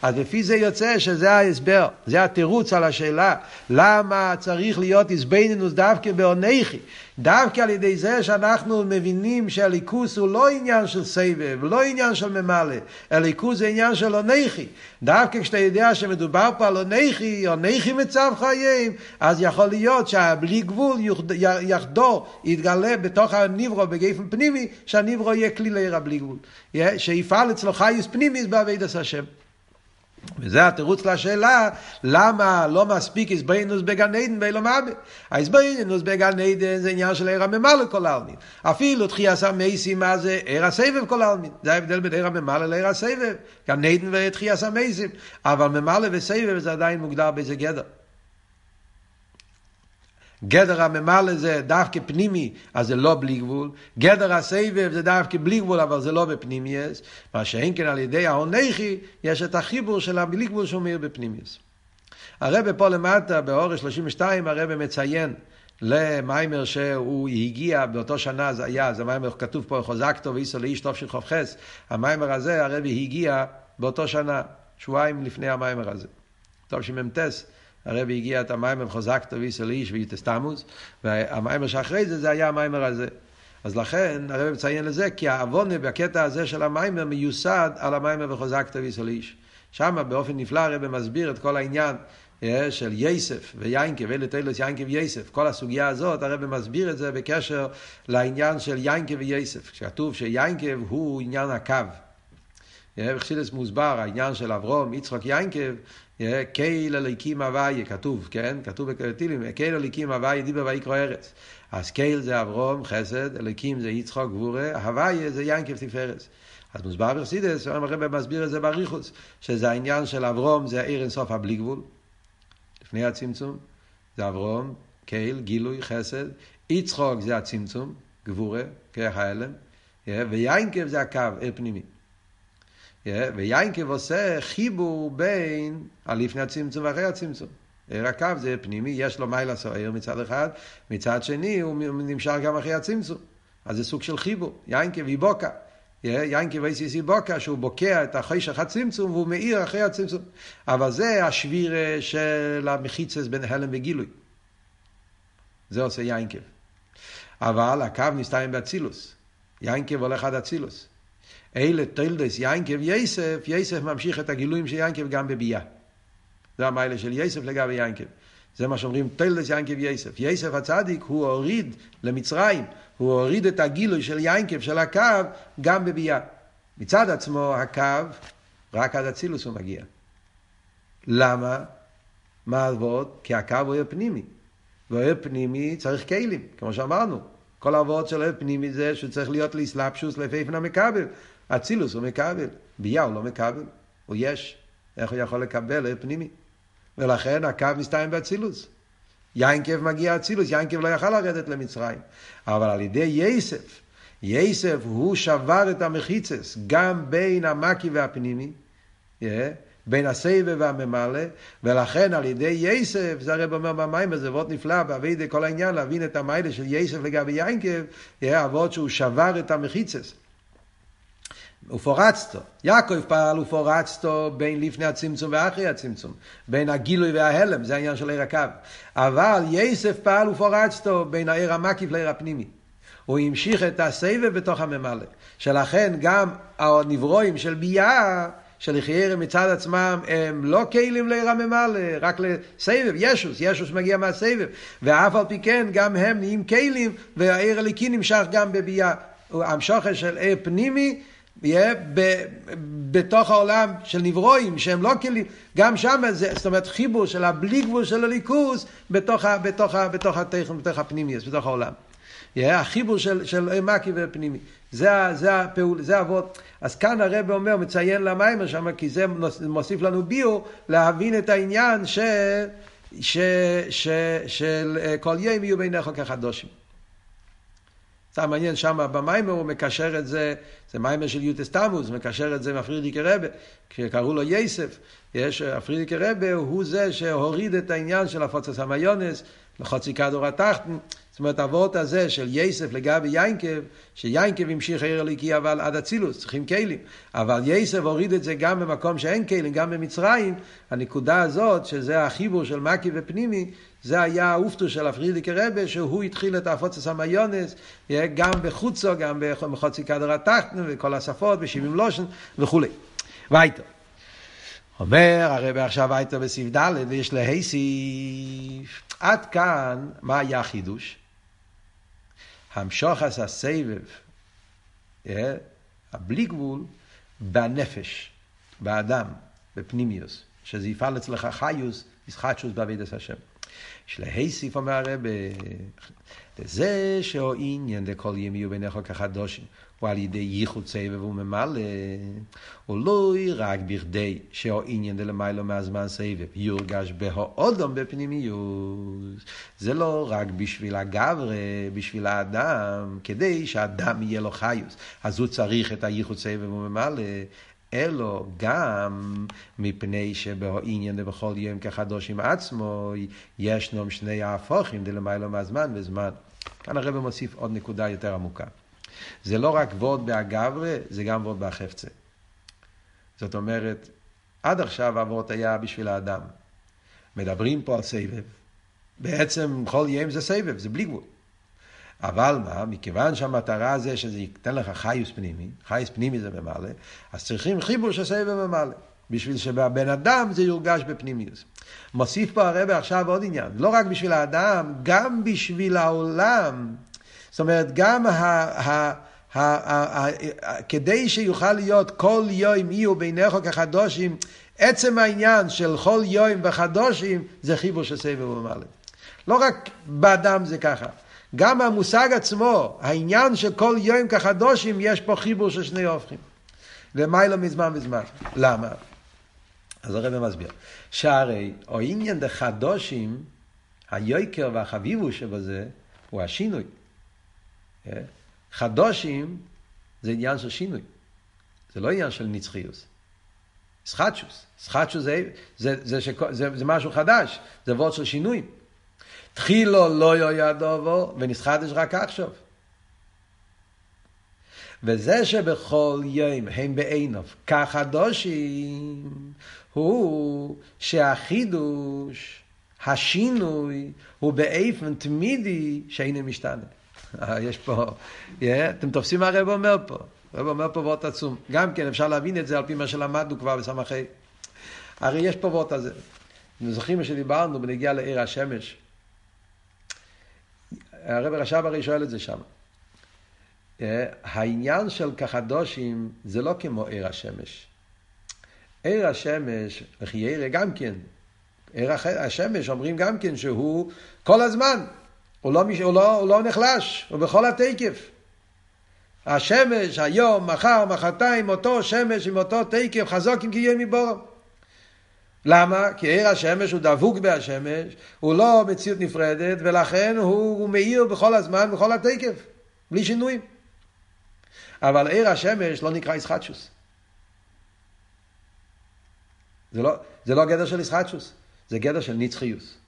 אז לפי זה יוצא שזה ההסבר, זה התירוץ על השאלה, למה צריך להיות איזבנינוס דווקא בעונכי? דווקא על ידי זה שאנחנו מבינים שהליכוס הוא לא עניין של סבב, לא עניין של ממלא, הליכוס זה עניין של עונכי. דווקא כשאתה יודע שמדובר פה על עונכי, עונכי מצב חיים, אז יכול להיות שהבלי גבול יחדור, יתגלה בתוך הניברו בגפן פנימי, שהניברו יהיה כלי לעיר הבלי גבול. שיפעל אצלו חייס פנימיס בעבידת השם. וזה התירוץ לשאלה למה לא מספיק איזבנינוס בגן עדן ואילו מבה. האיזבנינוס בגן עדן זה עניין של עיר הממלא כל העלמין. אפילו תחייס המייסים מה זה עיר הסבב כל העלמין. זה ההבדל בין עיר הממלא לעיר הסבב. גן עדן ותחייס המייסים. אבל ממלא וסבב זה עדיין מוגדר באיזה גדר. גדר הממלא זה דווקא פנימי, אז זה לא בלי גבול. גדר הסבב זה דווקא בלי גבול, אבל זה לא בפנימיוס. מה שאין כן על ידי ההונכי, יש את החיבור של הבלי גבול שאומר בפנימיוס. הרב פה למטה, באורש 32, הרב מציין למיימר שהוא הגיע באותו שנה, זה היה, זה מיימר כתוב פה, חוזקתו ואיסו לאיש טוב של חופכס. המיימר הזה, הרב הגיע באותו שנה, שבועיים לפני המיימר הזה. טוב שמ"טס. הרבי הגיע את המיימר חוזקתו ויסל איש ויתסתמוס, והמיימר שאחרי זה, זה היה המיימר הזה. אז לכן הרבי מציין לזה, כי העוונה בקטע הזה של המיימר מיוסד על המיימר וחוזקתו ויסל איש. שם באופן נפלא הרבי מסביר את כל העניין אה, של יסף ויינקב, אלה תלוס יינקב ויסף. כל הסוגיה הזאת, הרבי מסביר את זה בקשר לעניין של יינקב ויסף. כשכתוב שיינקב הוא עניין הקו. בחסידס אה, מוסבר, העניין של אברום, יצחוק יינקב, קייל אליקים הוויה, כתוב, כן? כתוב בקלטילים, קייל אליקים הוויה דיבר ויקרא ארץ. אז קייל זה אברום, חסד, אליקים זה יצחוק גבורה, הוויה זה ינקב תפארץ. אז מוסבר בחסידס, הרב מסביר את זה בריחוס, שזה העניין של אברום, זה העיר אינסוף הבלי גבול, לפני הצמצום, זה אברום, קייל, גילוי, חסד, יצחוק זה הצמצום, גבורה, כרך ההלם, ויינקב זה הקו, עיר פנימי. ויינקב עושה חיבור בין הלפני הצמצום ואחרי הצמצום. עיר הקו זה פנימי, יש לו מיילה סוער מצד אחד, מצד שני הוא נמשך גם אחרי הצמצום. אז זה סוג של חיבור, יינקב איבוקה. יינקב אייסיס איבוקה, שהוא בוקע את החשך הצמצום והוא מאיר אחרי הצמצום. אבל זה השביר של המחיצס בין הלם וגילוי. זה עושה יינקב. אבל הקו נסתיים באצילוס. יינקב הולך עד אצילוס. אלה תולדס יינקב יסף, יסף ממשיך את הגילויים של יינקב גם בביאה. זה המיילה של יסף לגבי יינקב. זה מה שאומרים תולדס יינקב יסף. יסף הצדיק הוא הוריד למצרים, הוא הוריד את הגילוי של יינקב, של הקו, גם בביאה. מצד עצמו הקו, רק עד אצילוס הוא מגיע. למה? מה העבוד? כי הקו הוא פנימי. ואוהב פנימי צריך כלים, כמו שאמרנו. כל העבוד של אוהב פנימי זה שהוא צריך להיות לאסלאפשוס לפייפן המקבל. אצילוס הוא מקבל, ביה הוא לא מקבל, הוא יש. איך הוא יכול לקבל אוהב פנימי? ולכן הקו מסתיים באצילוס. יינקב מגיע אצילוס, יינקב לא יכל לרדת למצרים. אבל על ידי יסף, יסף הוא שבר את המחיצס, גם בין המקי והפנימי, yeah, בין הסבב והממלא, ולכן על ידי יסף, זה הרב אומר במים הזה, ועוד נפלא, באבידי כל העניין, להבין את המיילה של יסף לגבי יינקב, יהיה אבות שהוא שבר את המחיצס. ופורצתו, יעקב פעל ופורצתו בין לפני הצמצום ואחרי הצמצום, בין הגילוי וההלם, זה העניין של עיר הקו. אבל יסף פעל ופורצתו בין העיר המקיף לעיר הפנימי. הוא המשיך את הסבב בתוך הממלא. שלכן גם הנברואים של ביאה, של יחיירם מצד עצמם, הם לא כלים לעיר הממלא, רק לסבב, ישוס, ישוס מגיע מהסבב. ואף על פי כן, גם הם נהיים כלים, והעיר הליקי נמשך גם בביאה. המשוכר של עיר פנימי, בתוך העולם של נברואים שהם לא כלים, גם שם זה, זאת אומרת חיבור של הבלי גבול של הליכוס בתוך, בתוך, בתוך התכן, בתוך הפנימיוס, בתוך העולם. יהיה החיבור של, של מקי ופנימי. זה, זה הפעול, זה אבות. אז כאן הרב אומר, מציין למיימר שם, כי זה מוסיף לנו ביו, להבין את העניין ש, ש, ש, של כל יום יהיו בעיניך כחדושים. זה מעניין שם במיימר הוא מקשר את זה, זה מיימר של יוטס תמוז, מקשר את זה עם הפרידיקי רבה, כשקראו לו יסף, יש, הפרידיקי רבה הוא זה שהוריד את העניין של הפוצץ המיונס לחוצי כדור התחתן, אומרת אבות הזה של יסף לגבי יינקב, שיינקב המשיך עיר הליקי אבל עד אצילוס, צריכים כלים, אבל יסף הוריד את זה גם במקום שאין כלים, גם במצרים, הנקודה הזאת, שזה החיבור של מקי ופנימי, זה היה האופטו של הפרידיקי רבה, שהוא התחיל את הפוצץ המיונס, גם בחוצו, גם בחוצי כדור התחתן, וכל השפות, בשבעים לושן וכולי. וייטו. אומר הרב עכשיו הייתו בסעיף ד' ויש להסיף. עד כאן, מה היה החידוש? המשוך עשה סבב, הבלי גבול, בנפש, באדם, בפנימיוס, שזה יפעל אצלך חיוס, ישחטשוס בעבידת השם. יש להסיף, אומר הרב, לזה שהוא עניין לכל ימי יהיו בעיניך כחדושים, הוא על ידי ייחוד סבב וממלא, הוא לא רק בכדי שהוא עניין דלמיילו מהזמן סבב, יורגש בהאודום בפנימיוס. זה לא רק בשביל הגברה, בשביל האדם, כדי שהאדם יהיה לו חיוס. אז הוא צריך את הייחוד סבב וממלא. אלו גם מפני שבעניין דבכל יום כחדוש עם עצמו, ישנם שני ההפוכים דלמיילו מהזמן וזמן. כאן הרב מוסיף עוד נקודה יותר עמוקה. זה לא רק וורד באגברה, זה גם וורד בהחפצה. זאת אומרת, עד עכשיו הוורד היה בשביל האדם. מדברים פה על סבב. בעצם כל יום זה סבב, זה בלי גבול. אבל מה, מכיוון שהמטרה זה שזה ייתן לך חיוס פנימי, חיוס פנימי זה ממלא, אז צריכים חיבור של סבב ממלא. בשביל שבבן אדם זה יורגש בפנימיוס. מוסיף פה הרב עכשיו עוד עניין, לא רק בשביל האדם, גם בשביל העולם. זאת אומרת, גם ה... ה כדי שיוכל להיות כל יום יהיו ביניך כחדושים, עצם העניין של כל יום וחדושים זה חיבור של סבב ומעלה. לא רק באדם זה ככה, גם המושג עצמו, העניין של כל יום כחדושים, יש פה חיבור של שני הופכים. למיילו מזמן וזמן. למה? אז הרב מסביר. שהרי העניין דחדושים, היוקר והחביבו שבזה, הוא השינוי. חדושים זה עניין של שינוי. זה לא עניין של נצחיוס. סחטשוס. סחטשוס זה, זה, זה, זה, זה, זה משהו חדש, זה וורד של שינויים. תחילו לא יהיה דובו, ונסחטש רק עכשיו. וזה שבכל יום הם בעינוב כחדושים, הוא שהחידוש, השינוי, הוא באיפן תמידי שאינו משתנה. יש פה, yeah, אתם תופסים מה הרב אומר פה. הרב אומר פה וורט עצום. גם כן אפשר להבין את זה על פי מה שלמדנו כבר בסמכי. הרי יש פה וורט הזה. אתם זוכרים מה שדיברנו בנגיע לעיר השמש? הרב רש"ב הרי שואל את זה שם. אה, העניין של כחדושים זה לא כמו עיר השמש. עיר השמש, וכי עיר גם כן, עיר השמש אומרים גם כן שהוא כל הזמן, הוא לא, הוא לא, הוא לא נחלש, הוא בכל התקף. השמש, היום, מחר, מחרתיים, אותו שמש עם אותו תקף, חזוק עם קיום מבורם. למה? כי עיר השמש הוא דבוק בהשמש, הוא לא מציאות נפרדת, ולכן הוא, הוא מאיר בכל הזמן, בכל התקף, בלי שינויים. אבל עיר השמש לא נקרא ישחטשוס. זה לא, זה לא גדר של ישחטשוס, זה גדר של נצחיוס.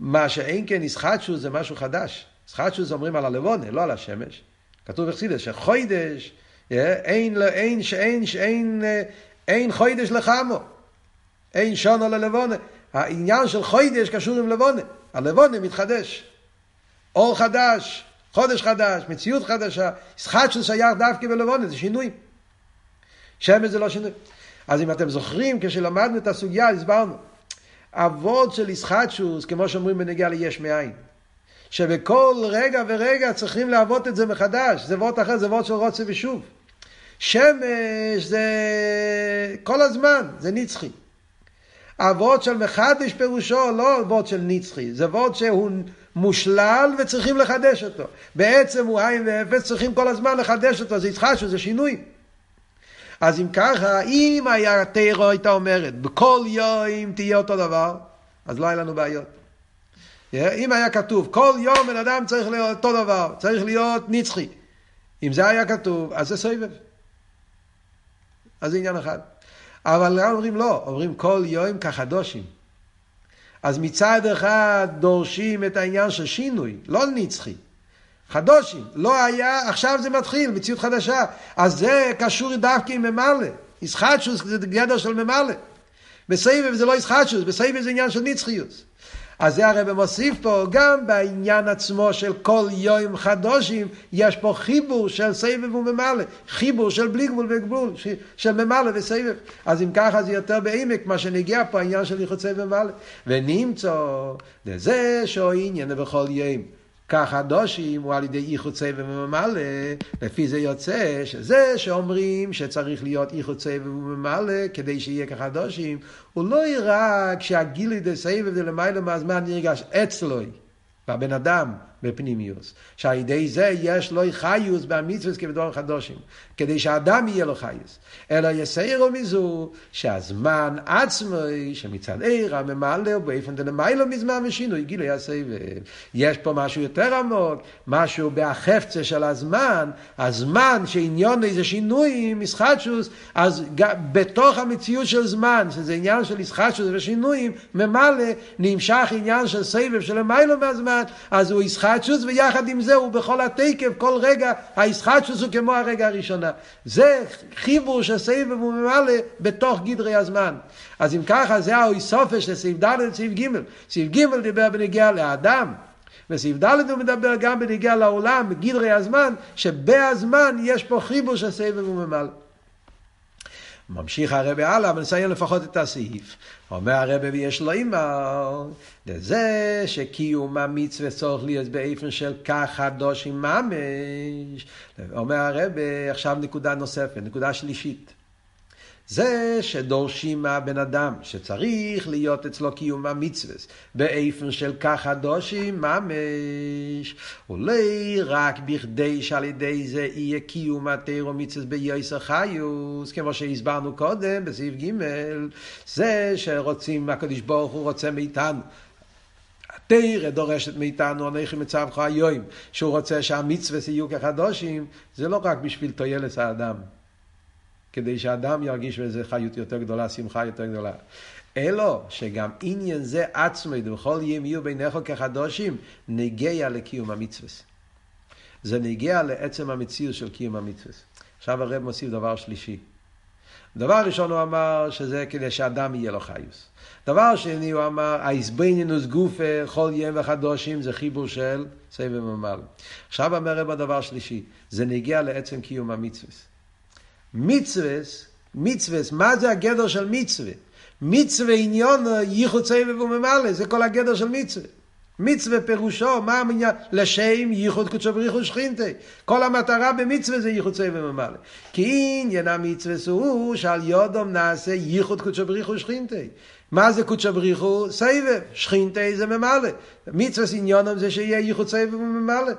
מה שאין כן ישחטשוס זה משהו חדש. ישחטשוס אומרים על הלבונה, לא על השמש. כתוב בחסידס שחוידש, אה, אין, אין, אין, אין, אה, אין חוידש לחמו, אין שונו ללבונה. העניין של חוידש קשור עם לבונה, הלבונה מתחדש. אור חדש, חודש חדש, מציאות חדשה, ישחטשוס שייך דווקא בלבונה, זה שינוי. שמש זה לא שינוי. אז אם אתם זוכרים, כשלמדנו את הסוגיה, הסברנו. אבות של ישחטשוס, כמו שאומרים בנגיעה ליש מאין. שבכל רגע ורגע צריכים לעבוד את זה מחדש. זה וורט אחר, זה וורט של רוצה ושוב. שמש זה כל הזמן, זה נצחי. הוורד של מחדש פירושו לא וורד של נצחי, זה וורד שהוא מושלל וצריכים לחדש אותו. בעצם הוא עין ואפס, צריכים כל הזמן לחדש אותו, זה יצחשו, זה שינוי. אז אם ככה, אם היה תירו הייתה אומרת, בכל יום תהיה אותו דבר, אז לא היה לנו בעיות. אם היה כתוב, כל יום בן אדם צריך להיות אותו דבר, צריך להיות נצחי. אם זה היה כתוב, אז זה סבב. אז זה עניין אחד. אבל גם אומרים לא, אומרים כל יום כחדושים. אז מצד אחד דורשים את העניין של שינוי, לא נצחי. חדושים, לא היה, עכשיו זה מתחיל, מציאות חדשה. אז זה קשור דווקא עם ממלא. ישחטשוס זה גדר של ממלא. בסבב זה לא ישחטשוס, בסבב זה עניין של נצחיות. אז זה הרי מוסיף פה, גם בעניין עצמו של כל יום חדושים, יש פה חיבור של סבב וממלא, חיבור של בלי גבול וגבול, של ממלא וסבב. אז אם ככה זה יותר בעמק, מה שנגיע פה העניין של יחוצי וממלא. ונמצא לזה שהוא עניין בכל יום. כחדושים הוא על ידי איחוצי וממלא, לפי זה יוצא שזה שאומרים שצריך להיות איחוצי וממלא כדי שיהיה כחדושים, הוא לא רק שהגילי דה סבב דלמיילא מהזמן נרגש? אצלו, בבן אדם, בפנימיוס. שעל ידי זה יש לו חיוס במצווה כבדור חדושים, כדי שהאדם יהיה לו חיוס. אלא יסיירו מזו שהזמן עצמו, שמצד עיר הממלא באופן דלמיילו מזמן ושינוי גילוי הסבב. יש פה משהו יותר עמוק, משהו בהחפצה של הזמן, הזמן שעניון איזה שינוי, מסחטשוס, אז בתוך המציאות של זמן, שזה עניין של מסחטשוס ושינויים, ממלא נמשך עניין של סבב של המיילו מהזמן, אז הוא ישחט הישחטשוס, ויחד עם זה הוא בכל התקף, כל רגע, הישחטשוס הוא כמו הרגע הראשונה. זה חיבור של סבב וממלא בתוך גדרי הזמן. אז אם ככה, זה האיסופש של סעיף ד' וסעיף ג'. סעיף ג' דיבר בנגיעה לאדם. וסעיף ד' הוא מדבר גם בנגיעה לעולם, בגדרי הזמן, שבהזמן יש פה חיבור של סבב וממלא. ממשיך הרבי הלאה, אבל נסיים לפחות את הסעיף. אומר הרבי ויש לו אימר, לזה שקיום המצווה צורך להיות באופן של ככה דושים ממש. אומר הרבי, עכשיו נקודה נוספת, נקודה שלישית. זה שדורשים מהבן אדם שצריך להיות אצלו קיום המצווה. באיפן של ככה דושים ממש. אולי רק בכדי שעל ידי זה יהיה קיום התירו מצווה ביוסר חיוס כמו שהסברנו קודם בסעיף ג' זה שרוצים הקדוש ברוך הוא רוצה מאיתנו. התרא דורשת מאיתנו, אנכי מצווך היום, שהוא רוצה שהמצווה יהיו כחדושים, זה לא רק בשביל תועלת האדם. כדי שאדם ירגיש בזה חיות יותר גדולה, שמחה יותר גדולה. אלו שגם עניין זה עצמו, ובכל יום יהיו ביניכם כחדושים, נגיע לקיום המצווה. זה נגיע לעצם המציאות של קיום המצווה. עכשיו הרב מוסיף דבר שלישי. דבר ראשון הוא אמר שזה כדי שאדם יהיה לו חיוס. דבר שני הוא אמר, האיזבנינוס גופה, כל יום וחדושים, זה חיבור של סבב ממלא. עכשיו אומר רב הדבר שלישי, זה נגיע לעצם קיום המצווה. מצווה, מצווה, מה זה הגדר של מצווה? מצווה עניון ייחוד סבב וממלא, זה כל הגדר של מצווה. מצווה פירושו, מה המניין? לשם ייחוד קודשו בריחו שכינתי. כל המטרה במצווה זה ייחוד סבב וממלא. כי עניין המצווה הוא שעל יודום נעשה ייחוד קודשו בריחו שכינתי. מה זה קודשא בריחו? סבב. שכינתי זה ממלא. מצווה עניונם זה שיהיה ייחוד סבב וממלא.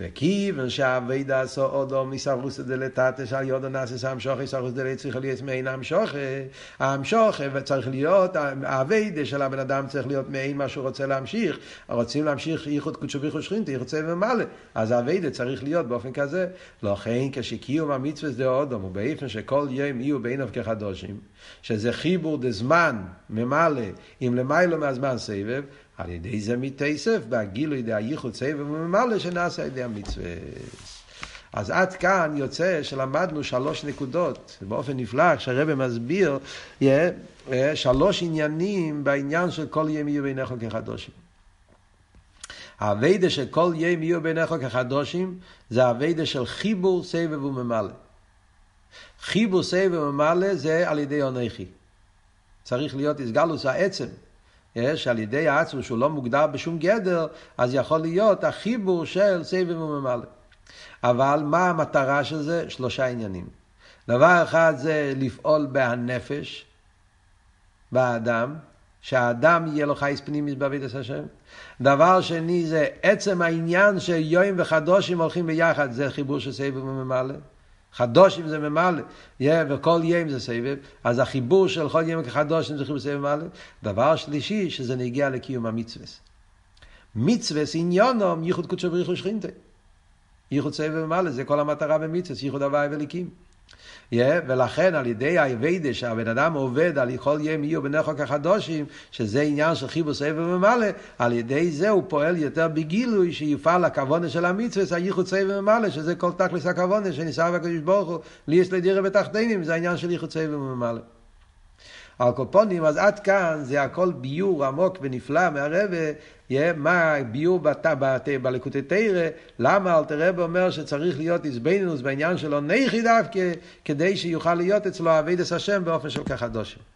וכיוון שהאביידה עשו אודום מסברוס דלתתא שעל יודו המשוכי סברוס דלת צריך להיות מעין המשוכי המשוכי וצריך להיות האביידה של הבן אדם צריך להיות מעין מה שהוא רוצה להמשיך. רוצים להמשיך ייחוד קודשו בריחו שכינתי יחוצה ומעלה אז האביידה צריך להיות באופן כזה. לכן כשקיום המצווה זה אודום ובאופן שכל יום יהיו בעיניו כחדושים שזה חיבור דזמן ממלא עם למיילו מהזמן סבב על ידי זה מתייסף בהגילוי דהייחוד סבב וממלא שנעשה על ידי המצווה. אז עד כאן יוצא שלמדנו שלוש נקודות, באופן נפלא, כשהרבא מסביר yeah, yeah, שלוש עניינים בעניין של כל יום יהיו בעיניך כחדושים. האביידה של כל יום יהיו בעיניך כחדושים זה האביידה של חיבור סבב וממלא. חיבור סבב וממלא זה על ידי אונכי. צריך להיות איסגלוס העצם. שעל ידי העצמו שהוא לא מוגדר בשום גדר, אז יכול להיות החיבור של סבב וממלא. אבל מה המטרה של זה? שלושה עניינים. דבר אחד זה לפעול בהנפש, באדם, שהאדם יהיה לו חייס פנימיס בעבידת השם. דבר שני זה עצם העניין שיום וחדושים הולכים ביחד, זה חיבור של סבב וממלא. חדושים זה ממלא, yeah, וכל יום זה סבב, אז החיבור של כל יום כחדושים זה חיבור סבב ממלא. דבר שלישי, שזה נגיע לקיום המצווה. מצווה עניונום ייחוד קודשו בריחו שכינתה. ייחוד סבב ממלא, זה כל המטרה במצווה, ייחוד הוואי וליקים. Yeah, ולכן על ידי האביידה שהבן אדם עובד על כל יום יהיו בנכו כחדושים, שזה עניין של חיבוס סבב וממלא, על ידי זה הוא פועל יותר בגילוי שיפעל הכוונה של המצווה, הייחוד סבב וממלא, שזה כל תכלס הכוונה שניסה בקדוש ברוך הוא, לי יש לדירה בתחתינים, זה העניין של ייחוד סבב וממלא. על קופונים, אז עד כאן זה הכל ביור עמוק ונפלא מהרבה, מה ביור בת, בת, בלקוטי תרא, למה אלתר רב אומר שצריך להיות איזבנינוס בעניין שלו נכי דווקא, כדי שיוכל להיות אצלו אבידס השם באופן של כחדושים.